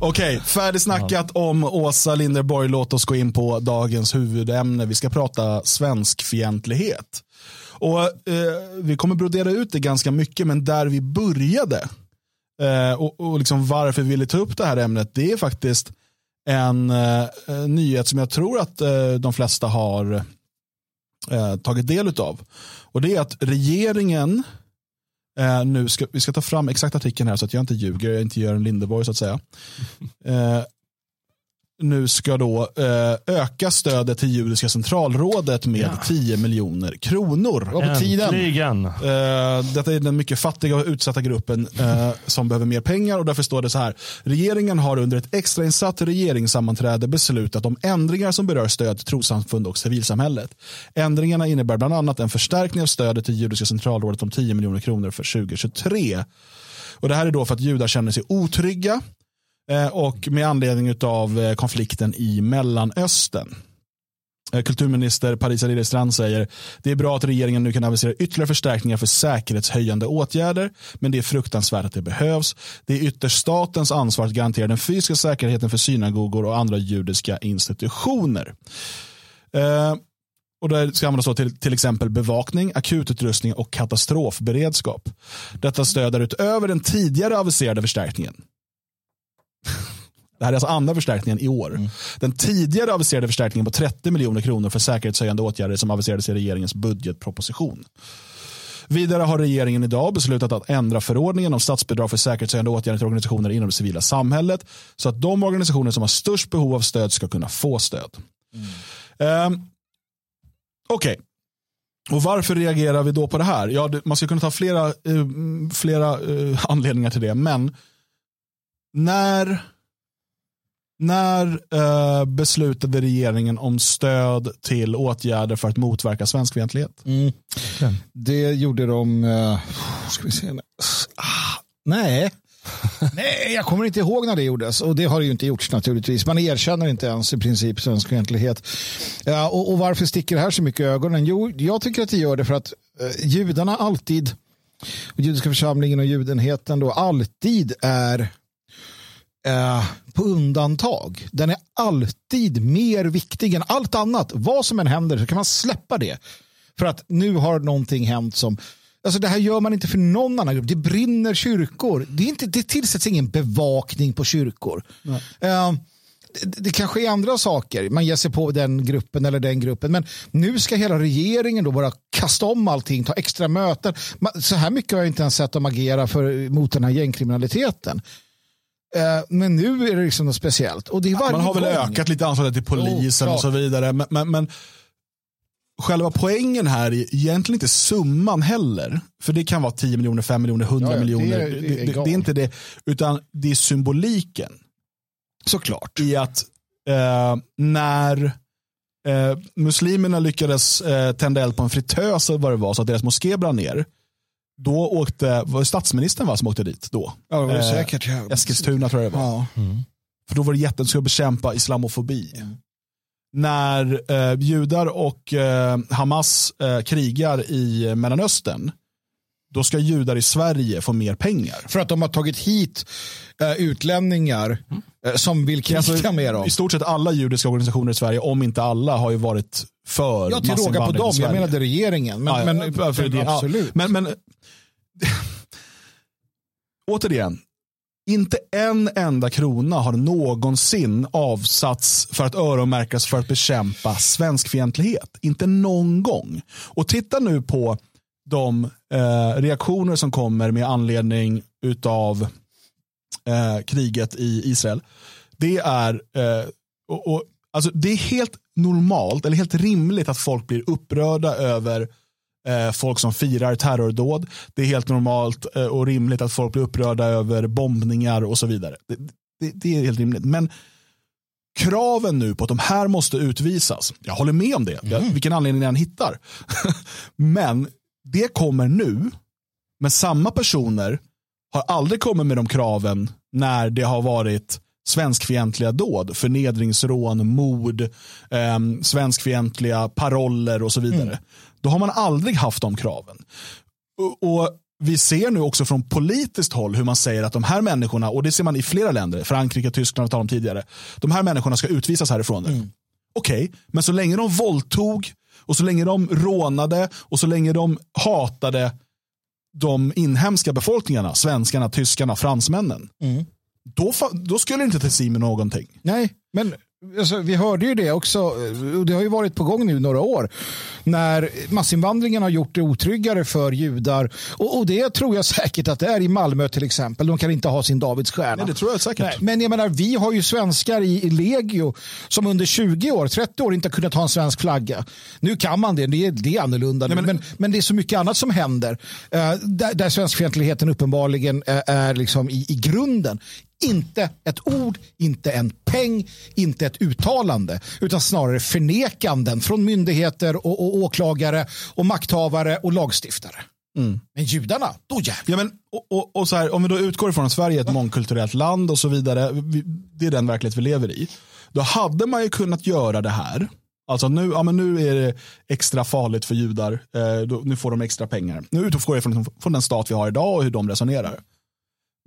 Okej, okay, färdigsnackat om Åsa Linderborg. Låt oss gå in på dagens huvudämne. Vi ska prata svenskfientlighet. Och, eh, vi kommer brodera ut det ganska mycket, men där vi började eh, och, och liksom varför vi ville ta upp det här ämnet, det är faktiskt en eh, nyhet som jag tror att eh, de flesta har eh, tagit del av. Och det är att regeringen Eh, nu ska, vi ska ta fram exakt artikeln här så att jag inte ljuger, jag inte gör en Lindeborg så att säga. Eh, nu ska då eh, öka stödet till Judiska centralrådet med ja. 10 miljoner kronor. Och på tiden. Eh, detta är den mycket fattiga och utsatta gruppen eh, som behöver mer pengar och därför står det så här. Regeringen har under ett extrainsatt regeringssammanträde beslutat om ändringar som berör stöd till trossamfund och civilsamhället. Ändringarna innebär bland annat en förstärkning av stödet till Judiska centralrådet om 10 miljoner kronor för 2023. Och det här är då för att judar känner sig otrygga Eh, och med anledning av eh, konflikten i Mellanöstern. Eh, kulturminister Parisa Liljestrand säger det är bra att regeringen nu kan avisera ytterligare förstärkningar för säkerhetshöjande åtgärder, men det är fruktansvärt att det behövs. Det är ytterst statens ansvar att garantera den fysiska säkerheten för synagogor och andra judiska institutioner. och det ska användas till, till exempel bevakning, akututrustning och katastrofberedskap. Detta stöder utöver den tidigare aviserade förstärkningen. Det här är alltså andra förstärkningen i år. Mm. Den tidigare aviserade förstärkningen på 30 miljoner kronor för säkerhetshöjande åtgärder som aviserades i regeringens budgetproposition. Vidare har regeringen idag beslutat att ändra förordningen om statsbidrag för säkerhetshöjande åtgärder till organisationer inom det civila samhället så att de organisationer som har störst behov av stöd ska kunna få stöd. Mm. Um, Okej, okay. Och varför reagerar vi då på det här? Ja, man ska kunna ta flera, uh, flera uh, anledningar till det, men när, när eh, beslutade regeringen om stöd till åtgärder för att motverka svenskfientlighet? Mm. Det gjorde de, uh, ska vi se, ah, nej. Nej, jag kommer inte ihåg när det gjordes och det har det ju inte gjorts naturligtvis. Man erkänner inte ens i princip svenskfientlighet. Ja, och, och, varför sticker det här så mycket i ögonen? Jo, jag tycker att det gör det för att eh, judarna alltid, och judiska församlingen och judenheten då alltid är eh, på undantag. Den är alltid mer viktig än allt annat. Vad som än händer så kan man släppa det. För att nu har någonting hänt som Alltså det här gör man inte för någon annan grupp. Det brinner kyrkor. Det, är inte, det tillsätts ingen bevakning på kyrkor. Det, det kanske är andra saker. Man ger sig på den gruppen eller den gruppen. Men nu ska hela regeringen då bara kasta om allting, ta extra möten. Så här mycket har jag inte ens sett dem agera för, mot den här gängkriminaliteten. Eh, men nu är det liksom något speciellt. Och det är varje Man har väl gång. ökat lite anslaget till polisen oh, och så vidare. Men, men, men, själva poängen här är egentligen inte summan heller. För det kan vara 10 miljoner, 5 miljoner, 100 ja, miljoner. Det är, det, det, det är, inte det. Utan det är symboliken. Såklart. I att eh, när eh, muslimerna lyckades eh, tända eld på en fritös vad det var så att deras moské brann ner då åkte, var statsministern va, som åkte dit då? Ja, det var det eh, säkert. Ja. Eskilstuna tror jag det var. Ja. Mm. För då var det jätten skulle bekämpa islamofobi. Mm. När eh, judar och eh, Hamas eh, krigar i Mellanöstern, då ska judar i Sverige få mer pengar. För att de har tagit hit uh, utlänningar uh, som vill kriga alltså, med dem. I stort sett alla judiska organisationer i Sverige, om inte alla, har ju varit för Ja, till råga på dem. Jag menade regeringen. Men, ja, men, ja, för det, absolut. Men, men återigen, inte en enda krona har någonsin avsatts för att öronmärkas för att bekämpa svenskfientlighet. Inte någon gång. Och titta nu på de eh, reaktioner som kommer med anledning av eh, kriget i Israel. Det är, eh, och, och, alltså det är helt normalt eller helt rimligt att folk blir upprörda över eh, folk som firar terrordåd. Det är helt normalt eh, och rimligt att folk blir upprörda över bombningar och så vidare. Det, det, det, är helt rimligt. Men kraven nu på att de här måste utvisas, jag håller med om det, mm. vilken anledning den hittar. Men det kommer nu, men samma personer har aldrig kommit med de kraven när det har varit svenskfientliga dåd, förnedringsrån, mord, eh, svenskfientliga paroller och så vidare. Mm. Då har man aldrig haft de kraven. Och, och vi ser nu också från politiskt håll hur man säger att de här människorna, och det ser man i flera länder, Frankrike, Tyskland, vi talade om tidigare, de här människorna ska utvisas härifrån nu. Mm. Okej, okay, men så länge de våldtog, och så länge de rånade, och så länge de hatade de inhemska befolkningarna, svenskarna, tyskarna, fransmännen, mm. Då, då skulle inte med någonting. Nej, men Alltså, vi hörde ju det också, och det har ju varit på gång nu några år, när massinvandringen har gjort det otryggare för judar. Och, och, det tror jag säkert att det är i Malmö till exempel. De kan inte ha sin Davidsstjärna. Nej, det tror jag säkert. Nej, men jag menar, vi har ju svenskar i, i legio som under 20 år, 30 år inte har kunnat ha en svensk flagga. Nu kan man det, det är, det är annorlunda. Nej, men, men, men, det är så mycket annat som händer. Uh, där, där svenskfientligheten uppenbarligen uh, är liksom i, i grunden. Inte ett ord, inte en peng, inte ett uttalande, utan snarare förnekanden från myndigheter och, och åklagare och makthavare och lagstiftare. Mm. Men judarna, då jävlar. Ja, men, och, och, och så här, om vi då utgår ifrån att Sverige är ett mångkulturellt land och så vidare, vi, det är den verklighet vi lever i. Då hade man ju kunnat göra det här. Alltså nu, ja, men nu är det extra farligt för judar, eh, då, nu får de extra pengar. Nu utgår jag från, från den stat vi har idag och hur de resonerar.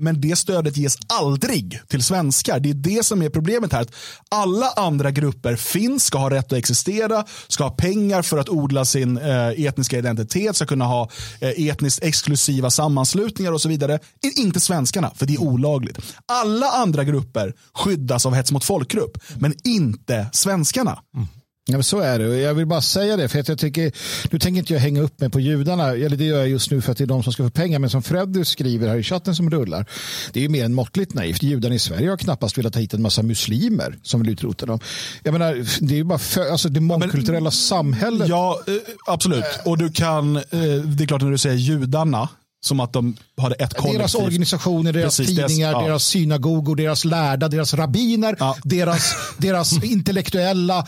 Men det stödet ges aldrig till svenskar. Det är det som är problemet här. Att alla andra grupper finns, ska ha rätt att existera, ska ha pengar för att odla sin eh, etniska identitet, ska kunna ha eh, etniskt exklusiva sammanslutningar och så vidare. Inte svenskarna, för det är olagligt. Alla andra grupper skyddas av hets mot folkgrupp, men inte svenskarna. Mm. Ja, men så är det. Jag vill bara säga det. för att jag tycker, Nu tänker inte jag hänga upp mig på judarna. Eller det gör jag just nu för att det är de som ska få pengar. Men som Freddy skriver här i chatten som rullar. Det är ju mer än måttligt naivt. Judarna i Sverige har knappast velat ta hit en massa muslimer som vill utrota dem. Jag menar, det är ju bara för, alltså det mångkulturella ja, samhället. Ja, eh, absolut. Och du kan, eh, det är klart när du säger judarna som att de hade ett kollektiv. Deras organisationer, deras Precis, tidningar, deras, ja. deras synagogor, deras lärda, deras rabbiner, ja. deras, deras intellektuella,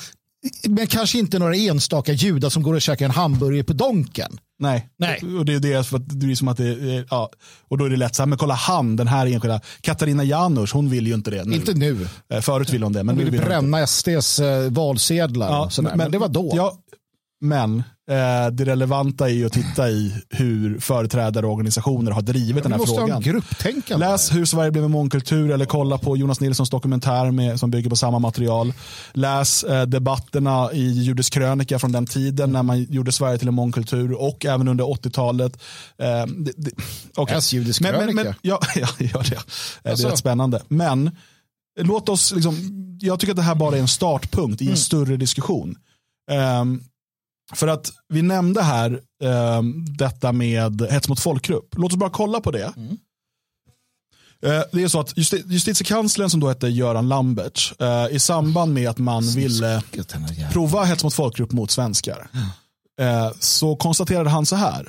men kanske inte några enstaka judar som går och käkar en hamburgare på Donken. Nej, Nej. och det är det för att det är som att det är, ja, och då är det lätt så här, men kolla han, den här enskilda, Katarina Janouch, hon vill ju inte det nu. Inte nu. Eh, förut ville hon det. Men hon vill bränna SDs eh, valsedlar. Ja, men, men, det var då. Ja, men Eh, det relevanta är ju att titta i hur företrädare och organisationer har drivit den här frågan. Läs Hur Sverige blev en mångkultur eller kolla på Jonas Nilssons dokumentär med, som bygger på samma material. Läs eh, debatterna i Judisk krönika från den tiden när man gjorde Sverige till en mångkultur och även under 80-talet. Eh, okay. Läs Judisk krönika. Men, men, ja, ja, gör det. Det är alltså. rätt spännande. Men låt oss, liksom, jag tycker att det här bara är en startpunkt i en mm. större diskussion. Um, för att vi nämnde här eh, detta med hets mot folkgrupp. Låt oss bara kolla på det. Mm. Eh, det är så att justi justitiekanslern som då hette Göran Lambert eh, i samband med att man ville prova hets mot folkgrupp mot svenskar eh, så konstaterade han så här.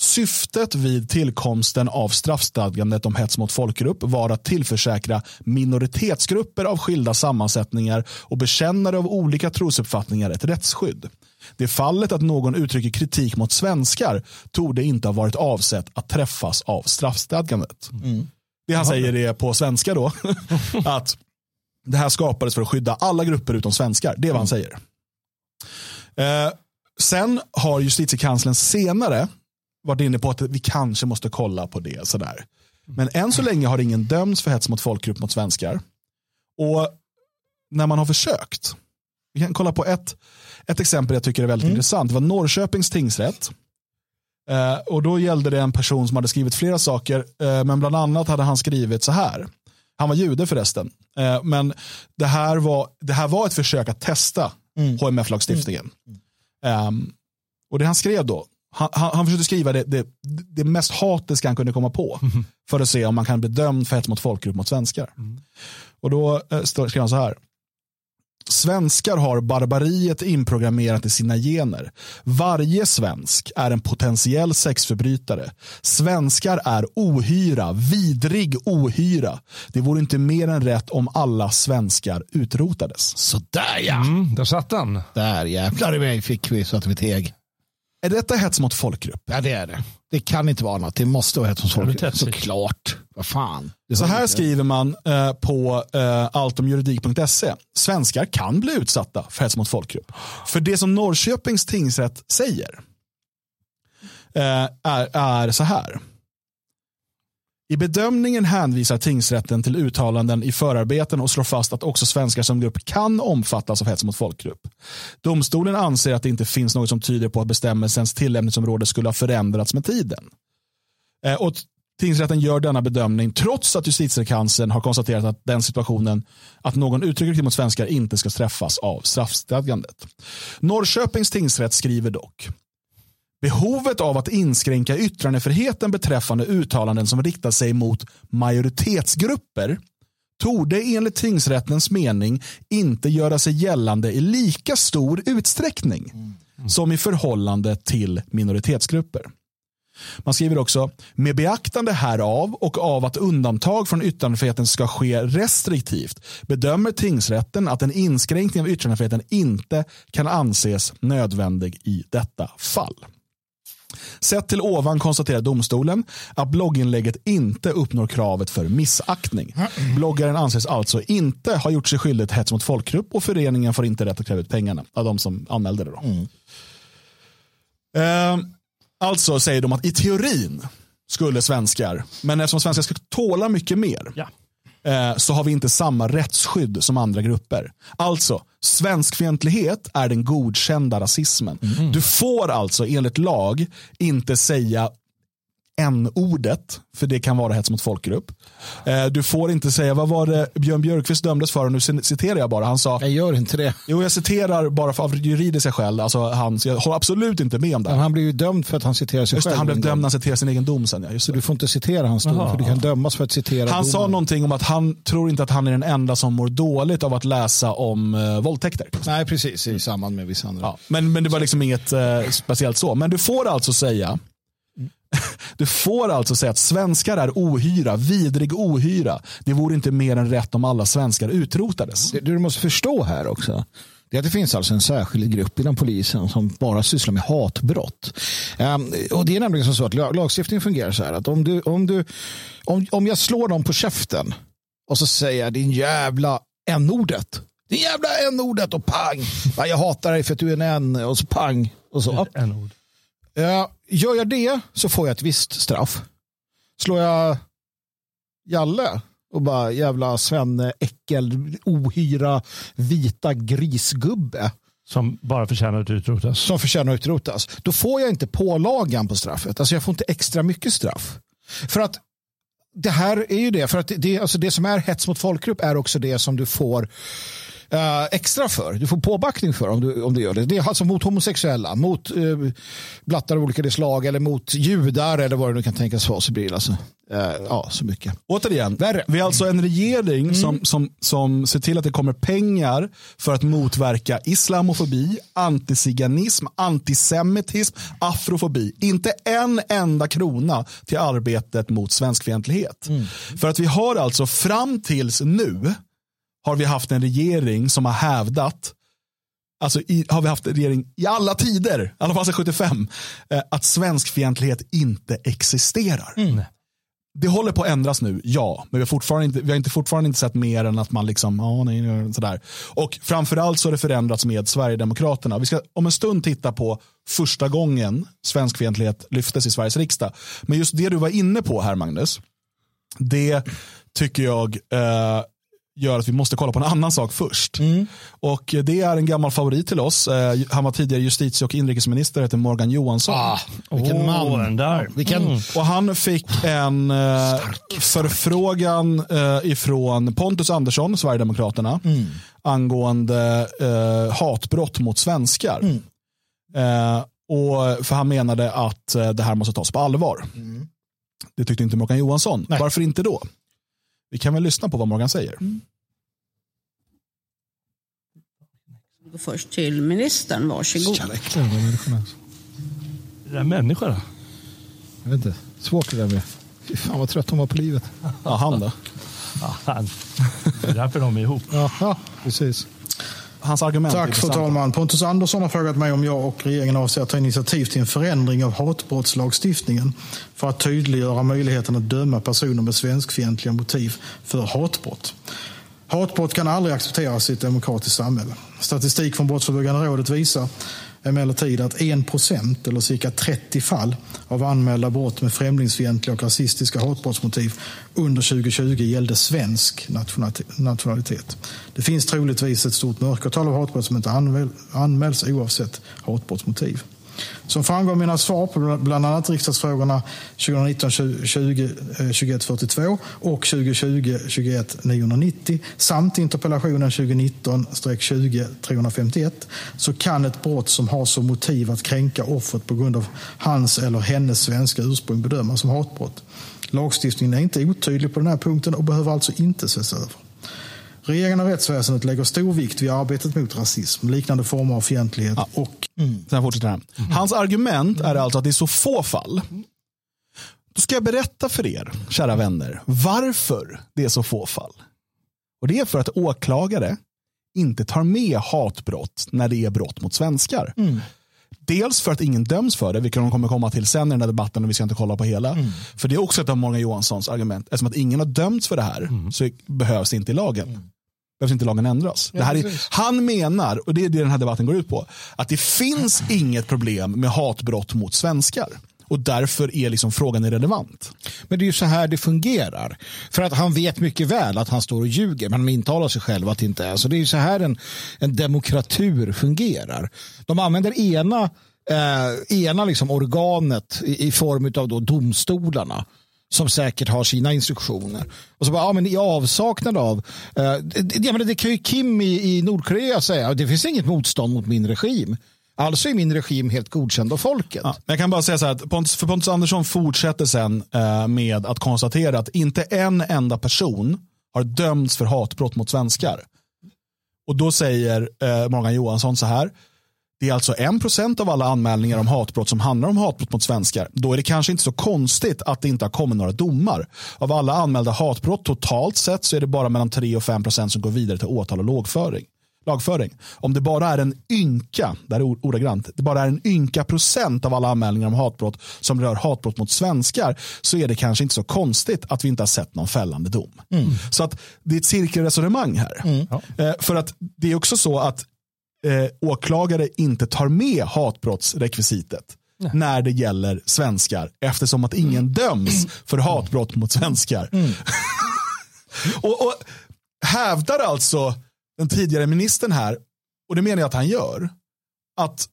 Syftet vid tillkomsten av straffstadgandet om hets mot folkgrupp var att tillförsäkra minoritetsgrupper av skilda sammansättningar och bekännare av olika trosuppfattningar ett rättsskydd. Det fallet att någon uttrycker kritik mot svenskar tog det inte ha varit avsett att träffas av straffstadgandet. Mm. Det han säger är på svenska då, att det här skapades för att skydda alla grupper utom svenskar. Det är vad han säger. Eh, sen har justitiekanslern senare varit inne på att vi kanske måste kolla på det. Sådär. Men än så länge har ingen dömts för hets mot folkgrupp mot svenskar. Och när man har försökt, vi kan kolla på ett ett exempel jag tycker är väldigt mm. intressant. Var Norrköpings tingsrätt. Eh, och då gällde det en person som hade skrivit flera saker. Eh, men bland annat hade han skrivit så här. Han var jude förresten. Eh, men det här, var, det här var ett försök att testa mm. HMF-lagstiftningen. Mm. Um, och det han skrev då, han, han, han försökte skriva det, det, det, mest hatiska han kunde komma på. Mm. För att se om man kan bli dömd för hets mot folkgrupp mot svenskar. Mm. Och då eh, skrev han så här. Svenskar har barbariet inprogrammerat i sina gener. Varje svensk är en potentiell sexförbrytare. Svenskar är ohyra, vidrig ohyra. Det vore inte mer än rätt om alla svenskar utrotades. Sådär ja. Mm, där satt den. Där jävlar i mig fick vi så att vi teg. Är detta hets mot folkgrupp? Ja det är det. Det kan inte vara annat. Det måste vara hets mot folkgrupp. Såklart. Vad fan. Så här skriver man eh, på eh, alltomjuridik.se. Svenskar kan bli utsatta för hets mot folkgrupp. För det som Norrköpings tingsrätt säger eh, är, är så här. I bedömningen hänvisar tingsrätten till uttalanden i förarbeten och slår fast att också svenskar som grupp kan omfattas av hets mot folkgrupp. Domstolen anser att det inte finns något som tyder på att bestämmelsens tillämpningsområde skulle ha förändrats med tiden. Eh, och Tingsrätten gör denna bedömning trots att justitiekanslern har konstaterat att den situationen att någon uttrycker kritik mot svenskar inte ska träffas av straffstadgandet. Norrköpings tingsrätt skriver dock Behovet av att inskränka yttrandefriheten beträffande uttalanden som riktar sig mot majoritetsgrupper torde enligt tingsrättens mening inte göra sig gällande i lika stor utsträckning som i förhållande till minoritetsgrupper. Man skriver också, med beaktande härav och av att undantag från yttrandefriheten ska ske restriktivt bedömer tingsrätten att en inskränkning av yttrandefriheten inte kan anses nödvändig i detta fall. Sett till ovan konstaterar domstolen att blogginlägget inte uppnår kravet för missaktning. Bloggaren anses alltså inte ha gjort sig skyldig till hets mot folkgrupp och föreningen får inte rätt att kräva ut pengarna av de som anmälde det. Då. Mm. Uh, alltså säger de att i teorin skulle svenskar, men eftersom svenskar ska tåla mycket mer, ja. Eh, så har vi inte samma rättsskydd som andra grupper. Alltså, svenskfientlighet är den godkända rasismen. Mm. Du får alltså enligt lag inte säga n-ordet, för det kan vara hets mot folkgrupp. Eh, du får inte säga, vad var det Björn Björkqvist dömdes för? Och nu citerar jag bara. Han sa, jag gör inte det. Jo, jag citerar bara för, av juridiska skäl. Alltså, han, jag håller absolut inte med om det. Men han blev ju dömd för att han citerar sig just själv. han blev dömd när han citerar sin egen dom sen. Ja, så du får inte citera hans dom, Aha. för du kan dömas för att citera Han domen. sa någonting om att han tror inte att han är den enda som mår dåligt av att läsa om uh, våldtäkter. Nej, precis. I samband med vissa andra. Ja, men, men det var liksom inget uh, speciellt så. Men du får alltså säga du får alltså säga att svenskar är ohyra, vidrig ohyra. Det vore inte mer än rätt om alla svenskar utrotades. Det du måste förstå här också, det är att det finns alltså en särskild grupp inom polisen som bara sysslar med hatbrott. Um, och Det är nämligen så att lagstiftningen fungerar så här att om, du, om, du, om, om jag slår någon på käften och så säger jag din jävla n-ordet. Din jävla n-ordet och pang. Jag hatar dig för att du är en n och så pang. Och så. N-ord. Gör jag det så får jag ett visst straff. Slår jag Jalle och bara jävla svenne, äckel, ohyra, vita grisgubbe. Som bara förtjänar att utrotas. Som förtjänar att utrotas. Då får jag inte pålagan på straffet. Alltså jag får inte extra mycket straff. För att det här är ju det. För att det, alltså det som är hets mot folkgrupp är också det som du får uh, extra för. Du får påbackning för om du, om du gör det. Det är alltså mot homosexuella, mot uh, blattar av olika slag eller mot judar eller vad det nu kan tänkas vara. Så blir det alltså, uh, ja, så mycket. Återigen, Värre. vi har alltså en regering mm. som, som, som ser till att det kommer pengar för att motverka islamofobi, antiziganism, antisemitism, afrofobi. Inte en enda krona till arbetet mot svenskfientlighet. Mm. För att vi har alltså fram tills nu har vi haft en regering som har hävdat Alltså i, har vi haft en regering i alla tider, i alla fall sedan 75, eh, att svenskfientlighet inte existerar. Mm. Det håller på att ändras nu, ja. Men vi har, fortfarande inte, vi har inte, fortfarande inte sett mer än att man liksom, ja, nej, sådär. Och framförallt så har det förändrats med Sverigedemokraterna. Vi ska om en stund titta på första gången svenskfientlighet lyftes i Sveriges riksdag. Men just det du var inne på här, Magnus, det tycker jag eh, gör att vi måste kolla på en annan sak först. Mm. Och det är en gammal favorit till oss. Eh, han var tidigare justitie och inrikesminister, heter Morgan Johansson. Ah, vilken oh, man. Där. Vilken... Mm. Och han fick en eh, förfrågan eh, ifrån Pontus Andersson, Sverigedemokraterna, mm. angående eh, hatbrott mot svenskar. Mm. Eh, och för han menade att det här måste tas på allvar. Mm. Det tyckte inte Morgan Johansson. Nej. Varför inte då? Vi kan väl lyssna på vad Morgan säger. Mm. Gå först till ministern, varsågod. Jävla människorna. Det där människorna? Jag vet inte. Svårt det där med. Fy fan vad trött hon var på livet. Ja, han då? Ja, han. Det är därför de är ihop. Ja, precis hans argument. Tack fru talman. Pontus Andersson har frågat mig om jag och regeringen avser att ta initiativ till en förändring av hatbrottslagstiftningen för att tydliggöra möjligheten att döma personer med svenskfientliga motiv för hatbrott. Hatbrott kan aldrig accepteras i ett demokratiskt samhälle. Statistik från Brottsförebyggande rådet visar emellertid att 1 procent, eller cirka 30 fall, av anmälda brott med främlingsfientliga och rasistiska hatbrottsmotiv under 2020 gällde svensk nationalitet. Det finns troligtvis ett stort mörkertal av hatbrott som inte anmäls oavsett hatbrottsmotiv. Som framgår av mina svar på bland annat riksdagsfrågorna 2019 20 2142 och 2020 21 990 samt interpellationen 2019 20 351 så kan ett brott som har som motiv att kränka offret på grund av hans eller hennes svenska ursprung bedömas som hatbrott. Lagstiftningen är inte otydlig på den här punkten och behöver alltså inte ses över. Regeringen och rättsväsendet lägger stor vikt vid arbetet mot rasism, liknande former av fientlighet Ja. och Sen fortsätter han. Hans argument är alltså att det är så få fall. Då ska jag berätta för er, kära vänner, varför det är så få fall. Och Det är för att åklagare inte tar med hatbrott när det är brott mot svenskar. Dels för att ingen döms för det, vilket de kommer komma till sen i den här debatten och vi ska inte kolla på hela. För det är också ett av Morgan Johanssons argument. Eftersom att ingen har dömts för det här så behövs det inte i lagen. Behövs inte lagen ändras. här är, han menar, och det är det den här debatten går ut på, att det finns inget problem med hatbrott mot svenskar. Och därför är liksom frågan irrelevant. Men det är ju så här det fungerar. För att han vet mycket väl att han står och ljuger, men han intalar sig själv att det inte är så. Det är ju så här en, en demokratur fungerar. De använder ena, eh, ena liksom organet i, i form av då domstolarna som säkert har sina instruktioner. Och så bara, ja, men i avsaknad av, eh, det, det, det kan ju Kim i, i Nordkorea säga, det finns inget motstånd mot min regim. Alltså är min regim helt godkänd av folket. Ja, men jag kan bara säga så här, att Pontus, för Pontus Andersson fortsätter sen eh, med att konstatera att inte en enda person har dömts för hatbrott mot svenskar. Och då säger eh, Morgan Johansson så här, det är alltså en procent av alla anmälningar om hatbrott som handlar om hatbrott mot svenskar. Då är det kanske inte så konstigt att det inte har kommit några domar. Av alla anmälda hatbrott totalt sett så är det bara mellan 3 och 5 procent som går vidare till åtal och lågföring lagföring. Om det bara är en ynka, det här är ordagrant, det bara är en ynka procent av alla anmälningar om hatbrott som rör hatbrott mot svenskar så är det kanske inte så konstigt att vi inte har sett någon fällande dom. Så att det är ett cirkelresonemang här. Eh, för att det är också så att eh, åklagare inte tar med hatbrottsrekvisitet när det gäller svenskar eftersom att ingen döms för hatbrott mot svenskar. och, och hävdar alltså den tidigare ministern här, och det menar jag att han gör, att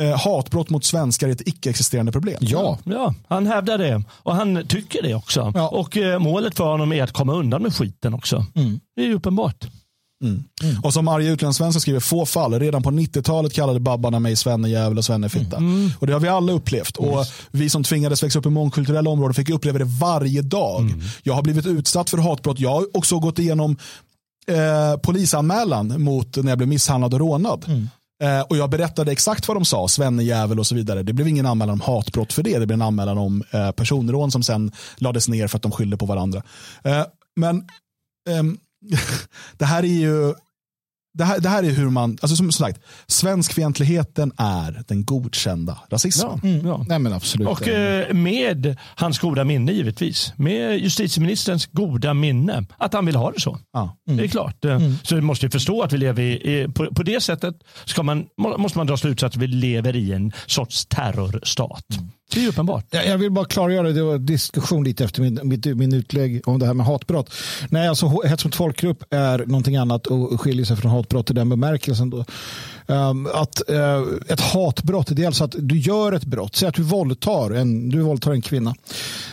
eh, hatbrott mot svenskar är ett icke-existerande problem. Ja. Ja, han hävdar det och han tycker det också. Ja. Och eh, målet för honom är att komma undan med skiten också. Det är ju uppenbart. Och som arga utlandssvenskar skriver, få fall. Redan på 90-talet kallade babbarna mig svennejävel och svennefitta. Och det har vi alla upplevt. Och vi som tvingades växa upp i mångkulturella områden fick uppleva det varje dag. Jag har blivit utsatt för hatbrott. Jag har också gått igenom eh, polisanmälan mot när jag blev misshandlad och rånad. Eh, och jag berättade exakt vad de sa, svennejävel och så vidare. Det blev ingen anmälan om hatbrott för det. Det blev en anmälan om eh, personrån som sen lades ner för att de skyllde på varandra. Eh, men ehm, det här är ju det här, det här är hur man, alltså som sagt, svenskfientligheten är den godkända rasismen. Ja, ja. Nej men absolut. Och eh, med hans goda minne givetvis. Med justitieministerns goda minne. Att han vill ha det så. Ja. Det är klart. Eh, Så vi måste ju förstå att vi lever i, i på, på det sättet ska man, må- måste man dra slutsats att vi lever i en sorts terrorstat. Det är uppenbart. Jag vill bara klargöra, det var diskussion lite efter min, mitt, min utlägg om det här med hatbrott. Nej, alltså hets mot folkgrupp är någonting annat och skiljer sig från hatbrott i den bemärkelsen. Då. Ehm, att, eh, ett hatbrott, det är alltså att du gör ett brott. Säg att du våldtar en, du våldtar en kvinna.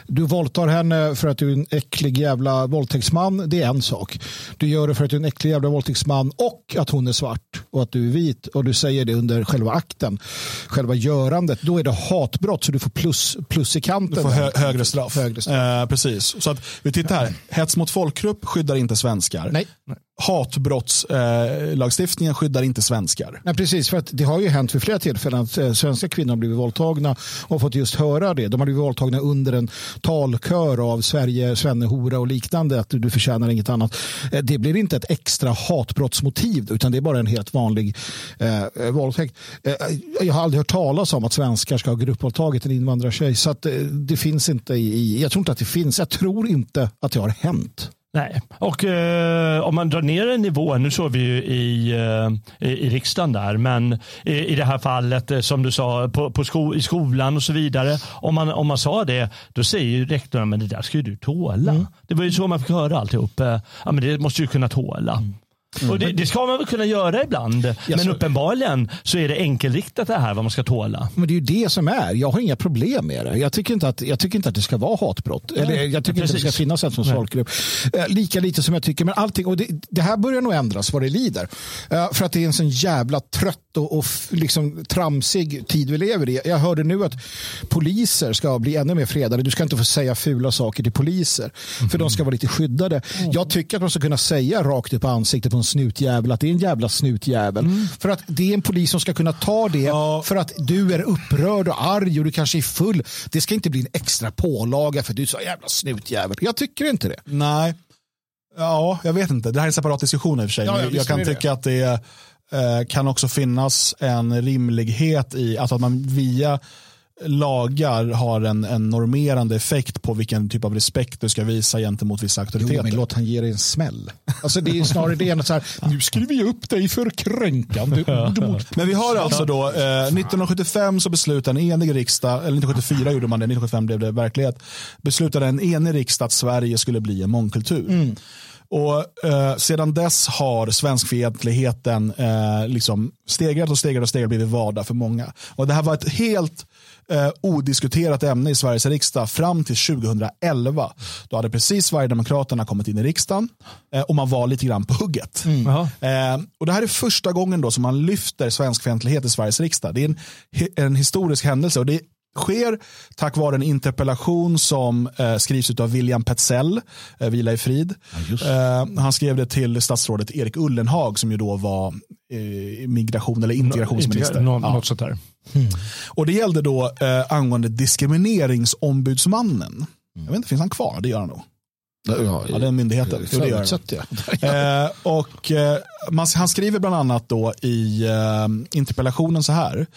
Du våldtar henne för att du är en äcklig jävla våldtäktsman. Det är en sak. Du gör det för att du är en äcklig jävla våldtäktsman och att hon är svart och att du är vit. Och du säger det under själva akten, själva görandet. Då är det hatbrott så du får plus, plus i kanten. Du får hö högre straff. Högre straff. Eh, precis. Så att vi tittar här. Hets mot folkgrupp skyddar inte svenskar. Nej. Hatbrottslagstiftningen eh, skyddar inte svenskar. Nej, precis, för att det har ju hänt vid flera tillfällen att eh, svenska kvinnor har blivit våldtagna och fått just höra det. De har blivit våldtagna under en talkör av Sverige, svennehora och liknande, att du förtjänar inget annat. Eh, det blir inte ett extra hatbrottsmotiv utan det är bara en helt vanlig eh, våldtäkt. Eh, jag har aldrig hört talas om att svenskar ska ha gruppvåldtagit en invandrartjej så att eh, det finns inte i, i, jag tror inte att det finns, jag tror inte att det har hänt. Nej, och eh, om man drar ner en nivå, nu såg vi ju i, eh, i riksdagen där, men i, i det här fallet eh, som du sa på, på sko, i skolan och så vidare. Om man, om man sa det, då säger ju rektorn, men det där ska ju du tåla. Mm. Det var ju så man fick höra alltihop. Eh, Ja, men det måste du kunna tåla. Mm. Och det, det ska man väl kunna göra ibland, men så- uppenbarligen så är det enkelriktat det här vad man ska tåla. Men det är ju det som är. Jag har inga problem med det. Jag tycker inte att, jag tycker inte att det ska vara hatbrott. Eller jag tycker inte att det ska finnas en som folkgrupp. Eh, Lika lite som jag tycker, men allting. Och det, det här börjar nog ändras vad det lider. Eh, För att det är en sån jävla trött och, och liksom tramsig tid vi lever i. Jag hörde nu att poliser ska bli ännu mer fredade. Du ska inte få säga fula saker till poliser. För de ska vara lite skyddade. Jag tycker att man ska kunna säga rakt upp i ansiktet på en snutjävel att det är en jävla snutjävel. För att det är en polis som ska kunna ta det Ja. för att du är upprörd och arg och du kanske är full. Det ska inte bli en extra pålaga för att du är så jävla snutjävel. Jag tycker inte det. Nej, ja, jag vet inte. Det här är en separat diskussion i och för sig. Ja, ja, Men visst jag kan är det tycka att det eh, kan också finnas en rimlighet i att, att man via lagar har en, en normerande effekt på vilken typ av respekt du ska visa gentemot vissa Jo, auktoriteter. men låt han ge dig en smäll. Alltså det är snarare det än att så här, nu skriver jag upp dig för kränkande ord Men vi har alltså då, eh, 1975 så beslutade en enig riksdag, eller 1974 gjorde man det, 1975 blev det verklighet, beslutade en enig riksdag att Sverige skulle bli en mångkultur. Och eh, sedan dess har svenskfientligheten eh, liksom stegrat och stegrat och stegrat blivit vardag för många. Och det här var ett helt eh, odiskuterat ämne i Sveriges riksdag fram till 2011. Då hade precis Sverigedemokraterna kommit in i riksdagen eh, och man var lite grann på hugget. Jaha. Eh, och det här är första gången då som man lyfter svenskfientlighet i Sveriges riksdag. Det är en, en historisk händelse och det sker tack vare en interpellation som eh, skrivs av William Petzell, eh, vila i frid. Eh, han skrev det till statsrådet Erik Ullenhag som ju då var eh, migration eller integrationsminister. Nå, Ja. Något sånt där. Och det gällde då eh, angående diskrimineringsombudsmannen. Jag vet inte, finns han kvar? Det gör han nog. Ja, är myndigheten. Jo, det gör. Eh, och, eh, man, han skriver bland annat då i eh, interpellationen så här.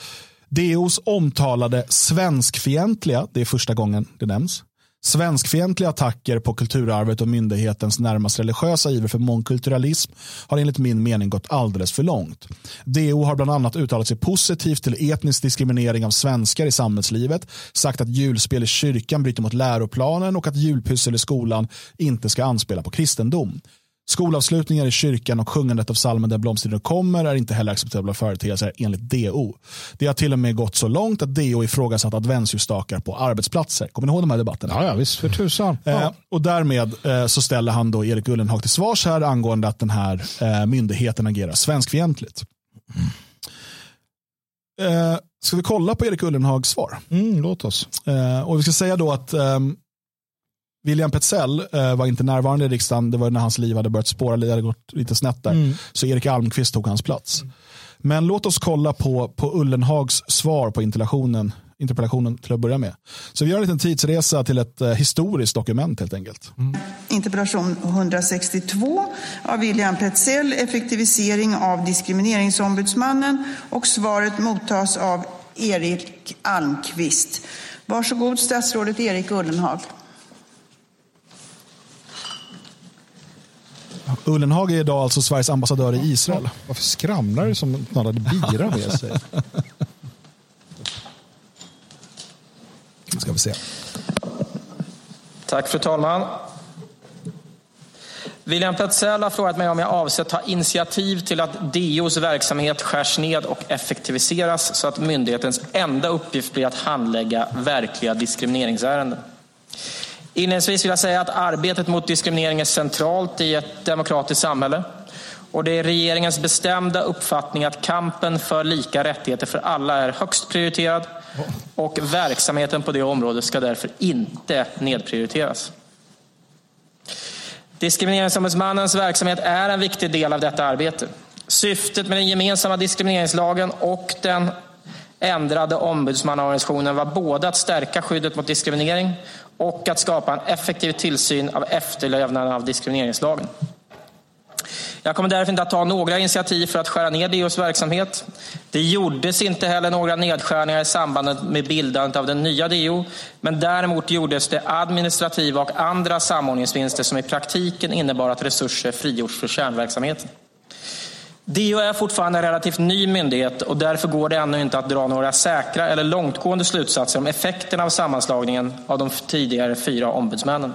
DOs omtalade svenskfientliga, det är första gången det nämns, svenskfientliga attacker på kulturarvet och myndighetens närmast religiösa iver för mångkulturalism har enligt min mening gått alldeles för långt. DO har bland annat uttalat sig positivt till etnisk diskriminering av svenskar i samhällslivet, sagt att julspel i kyrkan bryter mot läroplanen och att julpyssel i skolan inte ska anspela på kristendom. Skolavslutningar i kyrkan och sjungandet av salmen Den blomstertiden kommer är inte heller acceptabla företeelser enligt DO. Det har till och med gått så långt att DO ifrågasatt adventsljusstakar på arbetsplatser. Kommer ni ihåg de här debatterna? Ja, ja, visst för tusan. Eh, Ja. och därmed eh, så ställer han då Erik Ullenhag till svars här angående att den här eh, myndigheten agerar svenskfientligt. Eh, ska vi kolla på Erik Ullenhags svar? Mm, låt oss. Eh, och vi ska säga då att ehm, William Petzell eh, var inte närvarande i riksdagen. Det var när hans liv hade börjat spåra, det hade gått lite snett där. Så Erik Almqvist tog hans plats. Men låt oss kolla på, på Ullenhags svar på interpellationen, interpellationen till att börja med. Så vi gör en liten tidsresa till ett eh, historiskt dokument helt enkelt. Interpellation 162 av William Petzell, effektivisering av diskrimineringsombudsmannen och svaret mottas av Erik Almqvist. Varsågod statsrådet Erik Ullenhag. Ullenhag är idag alltså Sveriges ambassadör i Israel. Varför skramlar du som att någon hade bira med sig? Ska vi se. Tack fru talman. William Petzell har frågat mig om jag avser ta initiativ till att DOs verksamhet skärs ned och effektiviseras så att myndighetens enda uppgift blir att handlägga verkliga diskrimineringsärenden. Inledningsvis vill jag säga att arbetet mot diskriminering är centralt i ett demokratiskt samhälle. Och det är regeringens bestämda uppfattning att kampen för lika rättigheter för alla är högst prioriterad och verksamheten på det området ska därför inte nedprioriteras. Diskrimineringsombudsmannens verksamhet är en viktig del av detta arbete. Syftet med den gemensamma diskrimineringslagen och den ändrade ombudsmannaorganisationen var både att stärka skyddet mot diskriminering och att skapa en effektiv tillsyn av efterlevnaden av diskrimineringslagen. Jag kommer därför inte att ta några initiativ för att skära ner DOs verksamhet. Det gjordes inte heller några nedskärningar i samband med bildandet av den nya DO, men däremot gjordes det administrativa och andra samordningsvinster som i praktiken innebar att resurser frigjorts för kärnverksamheten. DO är fortfarande en relativt ny myndighet och därför går det ännu inte att dra några säkra eller långtgående slutsatser om effekterna av sammanslagningen av de tidigare fyra ombudsmännen.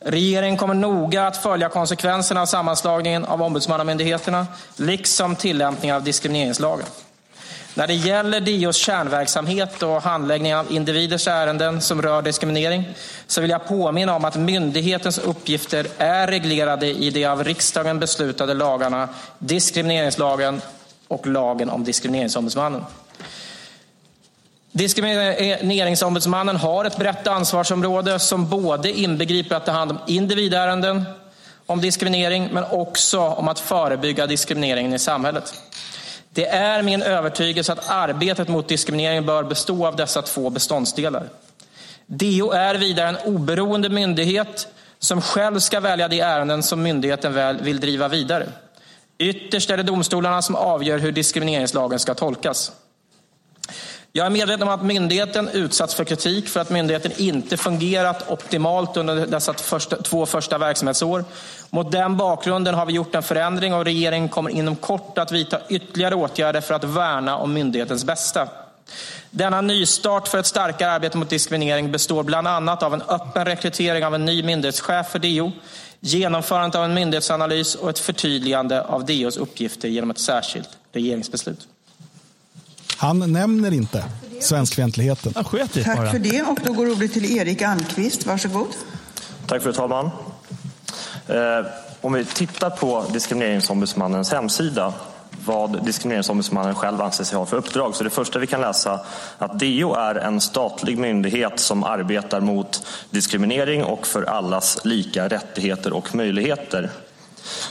Regeringen kommer noga att följa konsekvenserna av sammanslagningen av ombudsmannamyndigheterna, liksom tillämpningen av diskrimineringslagen. När det gäller DOs kärnverksamhet och handläggning av individers ärenden som rör diskriminering så vill jag påminna om att myndighetens uppgifter är reglerade i de av riksdagen beslutade lagarna diskrimineringslagen och lagen om diskrimineringsombudsmannen. Diskrimineringsombudsmannen har ett brett ansvarsområde som både inbegriper att ta hand om individärenden om diskriminering men också om att förebygga diskrimineringen i samhället. Det är min övertygelse att arbetet mot diskriminering bör bestå av dessa två beståndsdelar. DO är vidare en oberoende myndighet som själv ska välja de ärenden som myndigheten väl vill driva vidare. Ytterst är det domstolarna som avgör hur diskrimineringslagen ska tolkas. Jag är medveten om att myndigheten utsatts för kritik för att myndigheten inte fungerat optimalt under dessa två första verksamhetsår. Mot den bakgrunden har vi gjort en förändring och regeringen kommer inom kort att vidta ytterligare åtgärder för att värna om myndighetens bästa. Denna nystart för ett starkare arbete mot diskriminering består bland annat av en öppen rekrytering av en ny myndighetschef för DO, genomförandet av en myndighetsanalys och ett förtydligande av DOs uppgifter genom ett särskilt regeringsbeslut. Han nämner inte svenskfientligheten. Tack för det. Och då går ordet till Erik Almqvist. Varsågod. Tack fru talman. Eh, om vi tittar på Diskrimineringsombudsmannens hemsida vad Diskrimineringsombudsmannen själv anser sig ha för uppdrag. Så det första vi kan läsa att DO är en statlig myndighet som arbetar mot diskriminering och för allas lika rättigheter och möjligheter.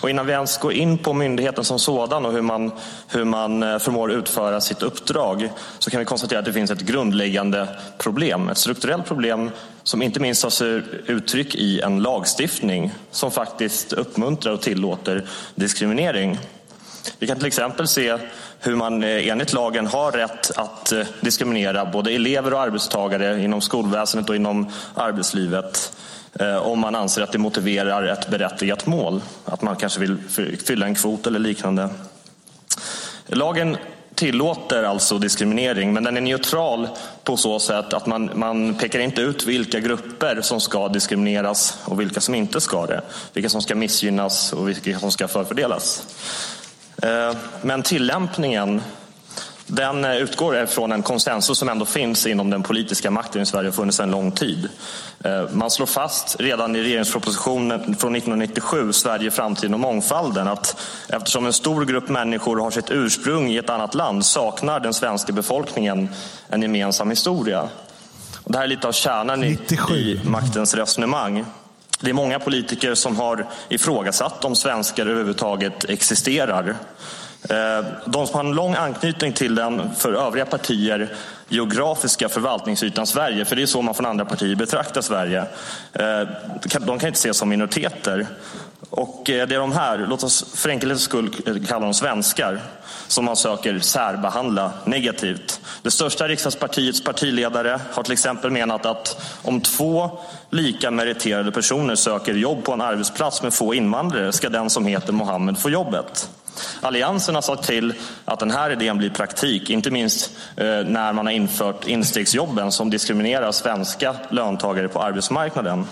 Och innan vi ens går in på myndigheten som sådan och hur man, hur man eh, förmår utföra sitt uppdrag så kan vi konstatera att det finns ett grundläggande problem, ett strukturellt problem som inte minst tar sig uttryck i en lagstiftning som faktiskt uppmuntrar och tillåter diskriminering. Vi kan till exempel se hur man eh, enligt lagen har rätt att eh, diskriminera både elever och arbetstagare inom skolväsendet och inom arbetslivet Eh, om man anser att det motiverar ett berättigat mål. Att man kanske vill fylla en kvot eller liknande. Lagen tillåter alltså diskriminering men den är neutral på så sätt att man, man pekar inte ut vilka grupper som ska diskrimineras och vilka som inte ska det. Vilka som ska missgynnas och vilka som ska förfördelas. Eh, men tillämpningen den eh, utgår från en konsensus som ändå finns inom den politiska makten i Sverige och funnits en lång tid. Eh, Man slår fast redan i regeringspropositionen från 1997, Sverige, framtiden och mångfalden, att eftersom en stor grupp människor har sitt ursprung i ett annat land saknar den svenska befolkningen en gemensam historia. Och det här är lite av kärnan i, 97. i maktens resonemang. Det är många politiker som har ifrågasatt om svenskar överhuvudtaget existerar. Eh, de som har en lång anknytning till den för övriga partier geografiska förvaltningsytan Sverige, för det är så man från andra partier betraktar Sverige, eh, de kan inte ses som minoriteter. Och eh, det är de här, låt oss för enkelhetens skull kalla dem svenskar, som man söker särbehandla negativt. Det största riksdagspartiets partiledare har till exempel menat att om två lika meriterade personer söker jobb på en arbetsplats med få invandrare ska den som heter Mohammed få jobbet. Alliansen har sagt till att den här idén blir praktik, inte minst eh, när man har infört instegsjobben som diskriminerar svenska löntagare på arbetsmarknaden.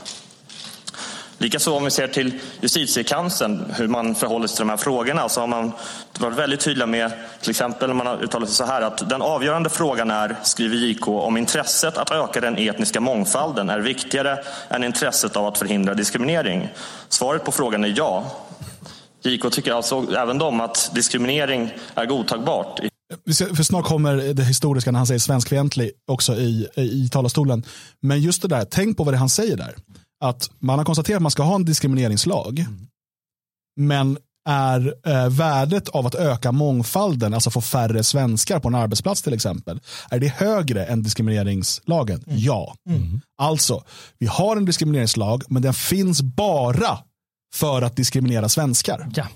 Likaså om vi ser till justitiekanslern, hur man förhåller sig till de här frågorna, så har man varit väldigt tydliga med, till exempel man har uttalat sig så här att den avgörande frågan är, skriver JK, om intresset att öka den etniska mångfalden är viktigare än intresset av att förhindra diskriminering. Svaret på frågan är ja. JK tycker alltså även de att diskriminering är godtagbart För snart kommer det historiska när han säger svenskfientlig också i, i, i talarstolen. Men just det där, tänk på vad det han säger där. Att man har konstaterat att man ska ha en diskrimineringslag. Men är eh, värdet av att öka mångfalden, alltså få färre svenskar på en arbetsplats till exempel, är det högre än diskrimineringslagen? Ja. Alltså, vi har en diskrimineringslag, men den finns bara för att diskriminera svenskar. Ja.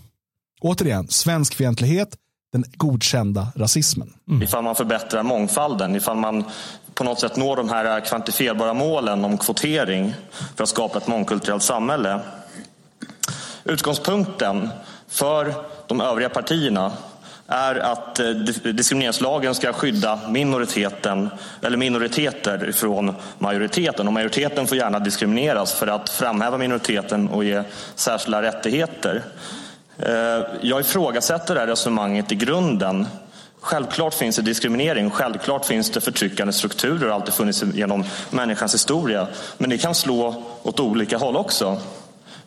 Återigen, svenskfientlighet, den godkända rasismen. Ifall man förbättrar mångfalden, ifall man på något sätt når de här kvantifierbara målen om kvotering för att skapa ett mångkulturellt samhälle. Utgångspunkten för de övriga partierna är att eh, diskrimineringslagen ska skydda minoriteten eller minoriteter från majoriteten. Och majoriteten får gärna diskrimineras för att framhäva minoriteten och ge särskilda rättigheter. Eh, jag ifrågasätter det här resonemanget i grunden. Självklart finns det diskriminering, självklart finns det förtryckande strukturer och alltid funnits genom människans historia. Men det kan slå åt olika håll också.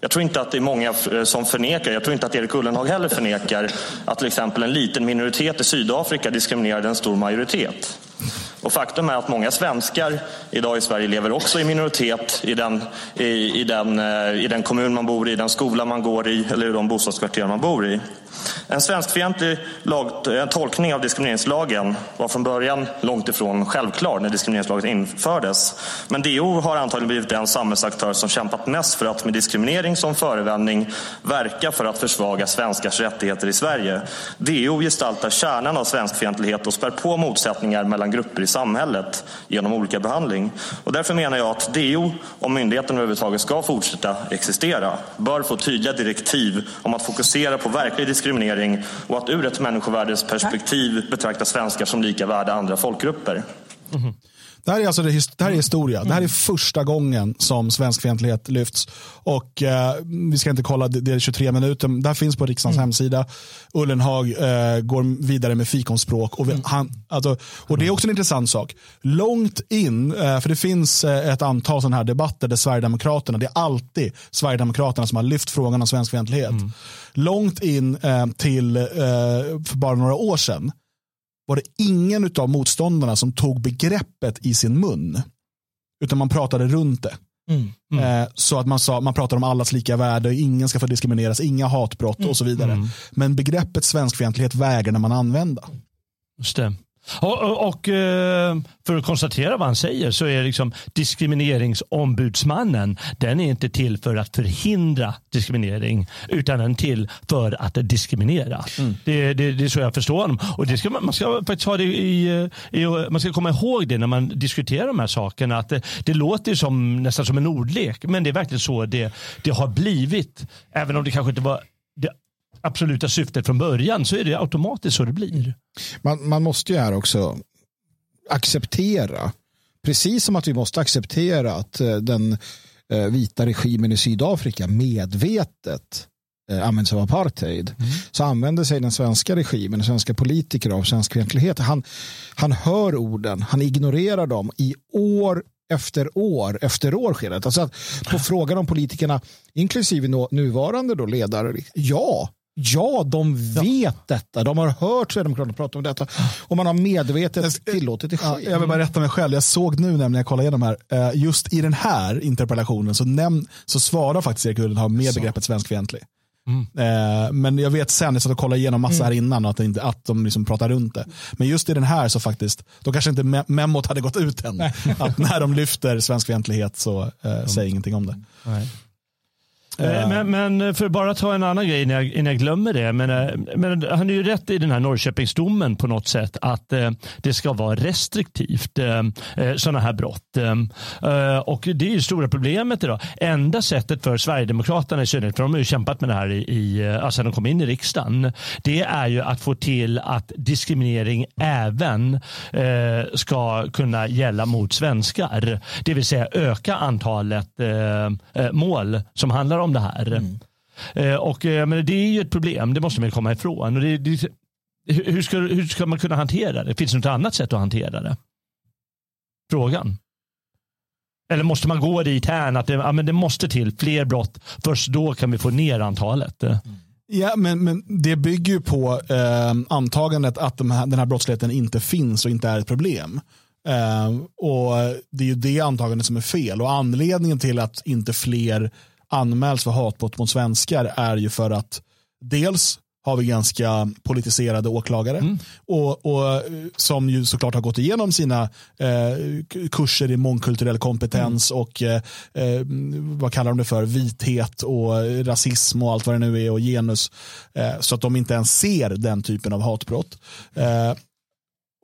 Jag tror inte att det är många eh, som förnekar, jag tror inte att Erik Ullenhag heller förnekar att till exempel en liten minoritet i Sydafrika diskriminerade en stor majoritet. Och faktum är att många svenskar idag i Sverige lever också i minoritet i den, i, i, den, eh, i den kommun man bor i, den skola man går i eller i de bostadskvarter man bor i. En svenskfientlig tolkning av diskrimineringslagen var från början långt ifrån självklar när diskrimineringslagen infördes. Men DO har antagligen blivit den samhällsaktör som kämpat mest för att med diskriminering som förevändning verka för att försvaga svenskars rättigheter i Sverige. DO gestaltar kärnan av svenskfientlighet och spär på motsättningar mellan grupper i samhället genom olika behandling. Och därför menar jag att DO, om myndigheten överhuvudtaget ska fortsätta existera, bör få tydliga direktiv om att fokusera på verklig diskriminering och att ur ett människovärdesperspektiv betrakta svenskar som lika värda andra folkgrupper. Mm. Det här är, alltså det, det här är historia. Det här är första gången som svenskfientlighet lyfts. Och eh, Vi ska inte kolla, det är 23 minuter. Det här finns på riksdagens mm. hemsida. Ullenhag eh, går vidare med fikonspråk. Och, vi, mm. han, alltså, och Det är också en intressant sak. Långt in, eh, för det finns eh, ett antal sådana här debatter där Sverigedemokraterna, det är alltid Sverigedemokraterna som har lyft frågan om svenskfientlighet. Mm. Långt in eh, till eh, för bara några år sedan var det ingen av motståndarna som tog begreppet i sin mun. Utan man pratade runt det. Mm. Mm. Eh, så att man, sa, man pratar om allas lika värde, ingen ska få diskrimineras, inga hatbrott mm. och så vidare. Mm. Men begreppet svenskfientlighet vägrade man använda. Just det. Och, och, och, eh, för att konstatera vad han säger så är liksom diskrimineringsombudsmannen den är inte till för att förhindra diskriminering utan den är till för att diskriminera. Mm. Det, det, det, är så jag förstår honom. Och det ska, man ska faktiskt ha det i, i, man ska komma ihåg det när man diskuterar de här sakerna. Att det, det låter som, nästan som en ordlek men det är verkligen så det, det har blivit. Även om det kanske inte var absoluta syftet från början så är det automatiskt så det blir. Man, man måste ju här också acceptera, precis som att vi måste acceptera att eh, den eh, vita regimen i Sydafrika medvetet eh, använder sig av apartheid mm. så använder sig den svenska regimen, svenska politiker av svenskfientlighet. Han, han hör orden, han ignorerar dem i år efter år efter år sker det. Alltså på frågan om politikerna, inklusive nuvarande då ledare, ja, Ja, de vet ja. detta. De har hört Sverigedemokraterna prata om detta. Och man har medvetet tillåtit det ske. Ja, jag vill bara rätta mig själv. Jag såg nu när jag kollade igenom här. Eh, just i den här interpellationen så, näm så svarar faktiskt Erik Ullenhag med så. begreppet svenskfientlig. Mm. Eh, men jag vet sen, jag satt och kollade igenom massa mm. här innan att, inte, att de liksom pratar runt det. Men just i den här så faktiskt, då kanske inte memot hade gått ut än. att när de lyfter svenskfientlighet så eh, mm. säger ingenting om det. Nej. Eh, men, men, för att bara ta en annan grej innan jag, innan jag glömmer det. Men, eh, men, han är ju rätt i den här Norrköpingsdomen på något sätt att eh, det ska vara restriktivt eh, eh sådana här brott. Eh, och det är ju stora problemet idag. Enda sättet för Sverigedemokraterna i synnerhet, för de har ju kämpat med det här i, i alltså de kom in i riksdagen. Det är ju att få till att diskriminering även ska kunna gälla mot svenskar. Det vill säga öka antalet mål som handlar om om det här. Mm. Eh, och, eh, men det är ju ett problem, det måste man komma ifrån. Och det, det, hur, ska, hur ska man kunna hantera det? Finns det något annat sätt att hantera det? Frågan. Eller måste man gå dit här att det, ja, men det måste till fler brott. Först då kan vi få ner antalet. Mm. Ja, men, men det bygger ju på eh, antagandet att de här, den här brottsligheten inte finns och inte är ett problem. Eh, och Det är ju det antagandet som är fel. Och Anledningen till att inte fler anmäls för hatbrott mot svenskar är ju för att dels har vi ganska politiserade åklagare. Mm. Och, och eh, Som ju såklart har gått igenom sina eh, kurser i mångkulturell kompetens Mm. och eh, eh, vad kallar de det för, vithet och rasism och allt vad det nu är och genus. Eh, så att de inte ens ser den typen av hatbrott. Eh,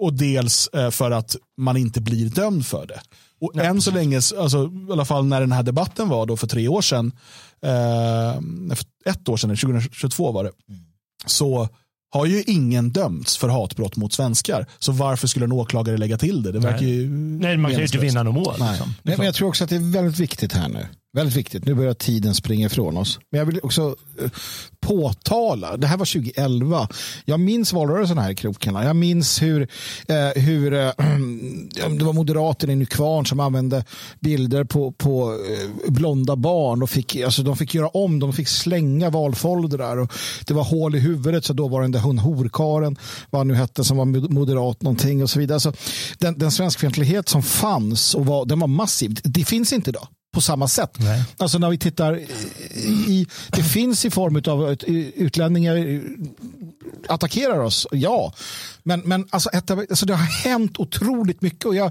och dels för att man inte blir dömd för det. Och än så länge, alltså, i alla fall när den här debatten var då för tre år sedan, eh, för ett år sedan, 2022 var det, så har ju ingen dömts för hatbrott mot svenskar. Så varför skulle en åklagare lägga till det? Det Nej. verkar ju Nej, man kan ju inte vinna något mål. Nej. Liksom. Nej, men jag tror också att det är väldigt viktigt här nu. Väldigt viktigt. Nu börjar tiden springa ifrån oss. Men jag vill också eh, påtala. Det här var 2011. Jag minns valrörelsen här i krokarna. Jag minns hur, eh, hur eh, det var moderaterna i Nykvarn som använde bilder på, på eh, blonda barn. Och fick, alltså, de fick göra om. De fick slänga valfoldrar. Och det var hål i huvudet. Så då var den där hon horkaren, vad han nu hette, som var moderat någonting och så vidare. Så den, den svenskfientlighet som fanns och var, den var massiv. Det finns inte idag på samma sätt. Nej. Alltså när vi tittar i, det finns i form av utlänningar attackerar oss, ja. Men, men alltså, alltså det har hänt otroligt mycket och jag,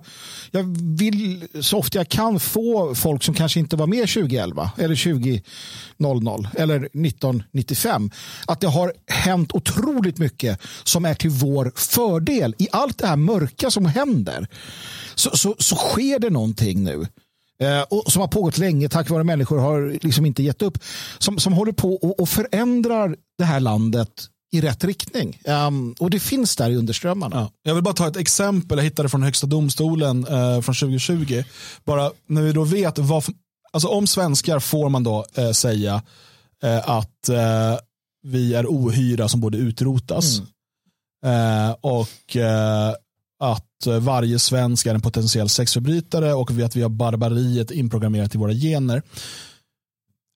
jag vill så ofta jag kan få folk som kanske inte var med 2011 eller 2000 eller 1995 att det har hänt otroligt mycket som är till vår fördel. I allt det här mörka som händer så, så, så sker det någonting nu. Eh, och som har pågått länge tack vare människor har liksom inte gett upp. Som, som håller på och, och förändrar det här landet i rätt riktning. Ehm, och det finns där i underströmmarna. Ja. Jag vill bara ta ett exempel, jag hittade från Högsta domstolen eh, från 2020. Bara när vi då vet vad, alltså om svenskar får man då eh, säga eh, att eh, vi är ohyra som borde utrotas. Eh, och att eh, varje svensk är en potentiell sexförbrytare och att vi har barbariet inprogrammerat i våra gener.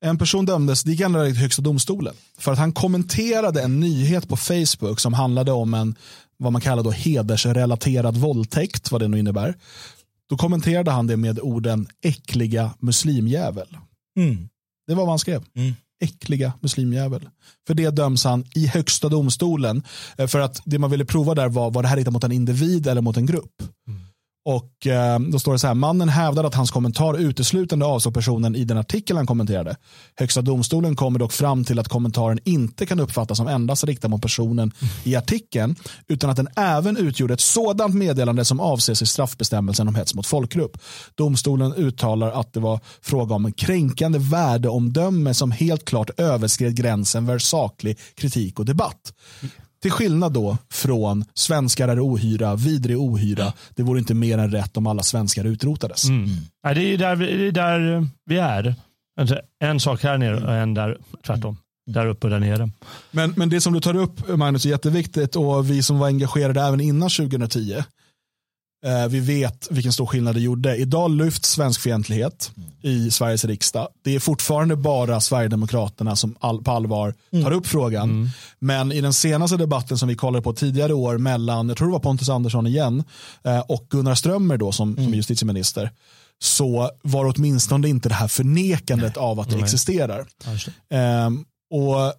En person dömdes, det gick ända till högsta domstolen, för att han kommenterade en nyhet på Facebook som handlade om en, vad man kallar då hedersrelaterad våldtäkt, vad det nu innebär. Då kommenterade han det med orden äckliga muslimjävel. Mm. Det var vad han skrev. Äckliga muslimjävel. För det döms han i högsta domstolen. Eh, för att det man ville prova där var, var det här riktat mot en individ eller mot en grupp. Mm. Och eh, då står det så här, mannen hävdar att hans kommentar uteslutande avsåg personen i den artikel han kommenterade. Högsta domstolen kommer dock fram till att kommentaren inte kan uppfattas som endast riktad mot personen i artikeln, utan att den även utgjorde ett sådant meddelande som avses i straffbestämmelsen om hets mot folkgrupp. Domstolen uttalar att det var fråga om en kränkande värdeomdöme som helt klart överskred gränsen för saklig kritik och debatt. Till skillnad då från svenskar är ohyra, vidrig ohyra. Det vore inte mer än rätt om alla svenskar utrotades. Nej, det är där vi, det är där vi är. Alltså, En sak här nere och en där tvärtom. Där uppe och där nere. Men, men det som du tar upp Magnus är jätteviktigt och vi som var engagerade även innan 2010 eh, vi vet vilken stor skillnad det gjorde. Idag lyfts svensk fientlighet i Sveriges riksdag. Det är fortfarande bara Sverigedemokraterna som all, på allvar tar upp frågan. Men i den senaste debatten som vi kollade på tidigare år mellan, jag tror det var Pontus Andersson igen, eh, och Gunnar Strömmer då som, som justitieminister, så var det åtminstone inte det här förnekandet av att det existerar. Ehm, och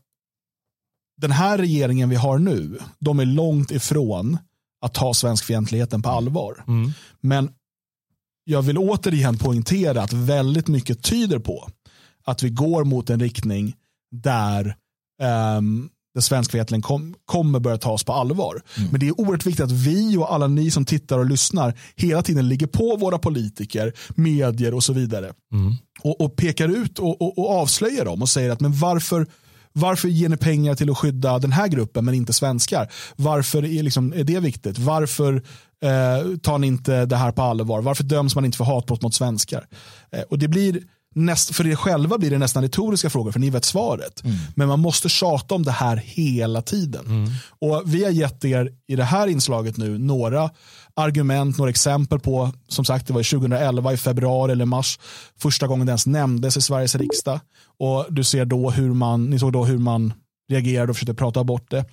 den här regeringen vi har nu, de är långt ifrån att ta svenskfientligheten på allvar. Men jag vill återigen poängtera att väldigt mycket tyder på att vi går mot en riktning där um, den svenskfientligheten kom, kommer börja tas på allvar. Men det är oerhört viktigt att vi och alla ni som tittar och lyssnar hela tiden ligger på våra politiker, medier och så vidare. Och, och pekar ut och, och, och avslöjar dem och säger att men varför varför ger ni pengar till att skydda den här gruppen men inte svenskar? Varför är, liksom, är det viktigt? Varför eh, tar ni inte det här på allvar? Varför döms man inte för hatbrott mot svenskar? Eh, och det blir näst, för er själva blir det nästan retoriska frågor för ni vet svaret. Men man måste tjata om det här hela tiden. Och Vi har gett er i det här inslaget nu några argument, några exempel på, som sagt det var 2011 i februari eller mars, första gången det ens nämndes i Sveriges riksdag. Och du ser då hur man, ni såg då hur man reagerade och försökte prata bort det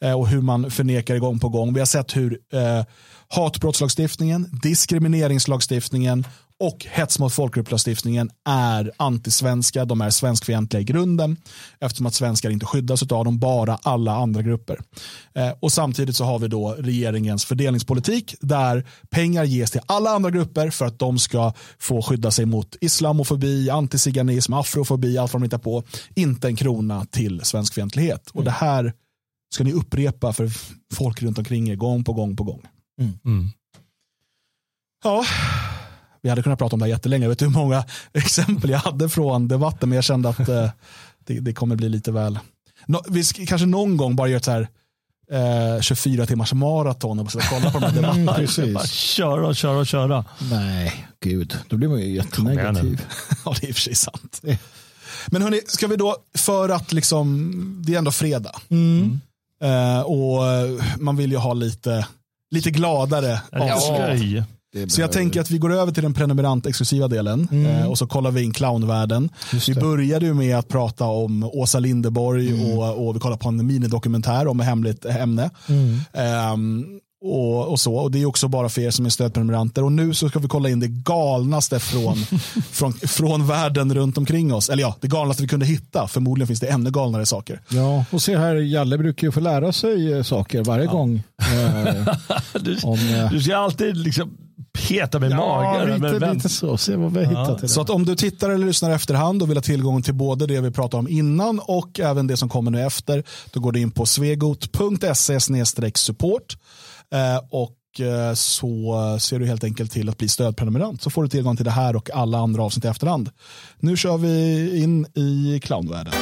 eh, och hur man förnekar det gång på gång. Vi har sett hur eh, hatbrottslagstiftningen, diskrimineringslagstiftningen och hets mot folkgrupp-lagstiftningen är antisvenska, de är svenskfientliga i grunden eftersom att svenskar inte skyddas av dem, bara alla andra grupper. Eh, och samtidigt så har vi då regeringens fördelningspolitik där pengar ges till alla andra grupper för att de ska få skydda sig mot islamofobi, antiziganism, afrofobi, allt vad de hittar på. Inte en krona till svenskfientlighet. Och det här ska ni upprepa för folk runt omkring er gång på gång på gång. Mm. Ja, vi hade kunnat prata om det här jättelänge. Jag vet hur många exempel jag hade från debatten, men jag kände att eh, det, det kommer bli lite väl. Nå, vi sk- kanske någon gång bara gör ett så här eh, 24 timmars maraton och bara kolla på de här debatterna. Mm, Bara köra och köra och köra. Nej, gud. Då blir man ju jättenegativ. ja, det är i och för sig sant. Men hörni, ska vi då, för att liksom, det är ändå fredag. Mm. Eh, och man vill ju ha lite, lite gladare Ja. avslut. Det Så jag tänker att vi går över till den prenumerant-exklusiva delen eh, och så kollar vi in clownvärlden. Vi började ju med att prata om Åsa Linderborg och, och vi kollade på en minidokumentär om ett hemligt ämne. Ehm, och, och så. Och det är också bara för er som är stödprenumeranter. Och nu så ska vi kolla in det galnaste från, från, från världen runt omkring oss. Eller ja, det galnaste vi kunde hitta. Förmodligen finns det ännu galnare saker. Ja, och se här, Jalle brukar ju få lära sig eh, saker varje gång. Eh, Du, om, eh, du ska alltid liksom peta med ja, magen. lite, lite så. Se vad vi har hittat. Så att om du tittar eller lyssnar i efterhand och vill ha tillgång till både det vi pratade om innan och även det som kommer nu efter, då går du in på svegot.se support eh, och eh, så ser du helt enkelt till att bli stödprenumerant så får du tillgång till det här och alla andra avsnitt i efterhand. Nu kör vi in i clownvärlden.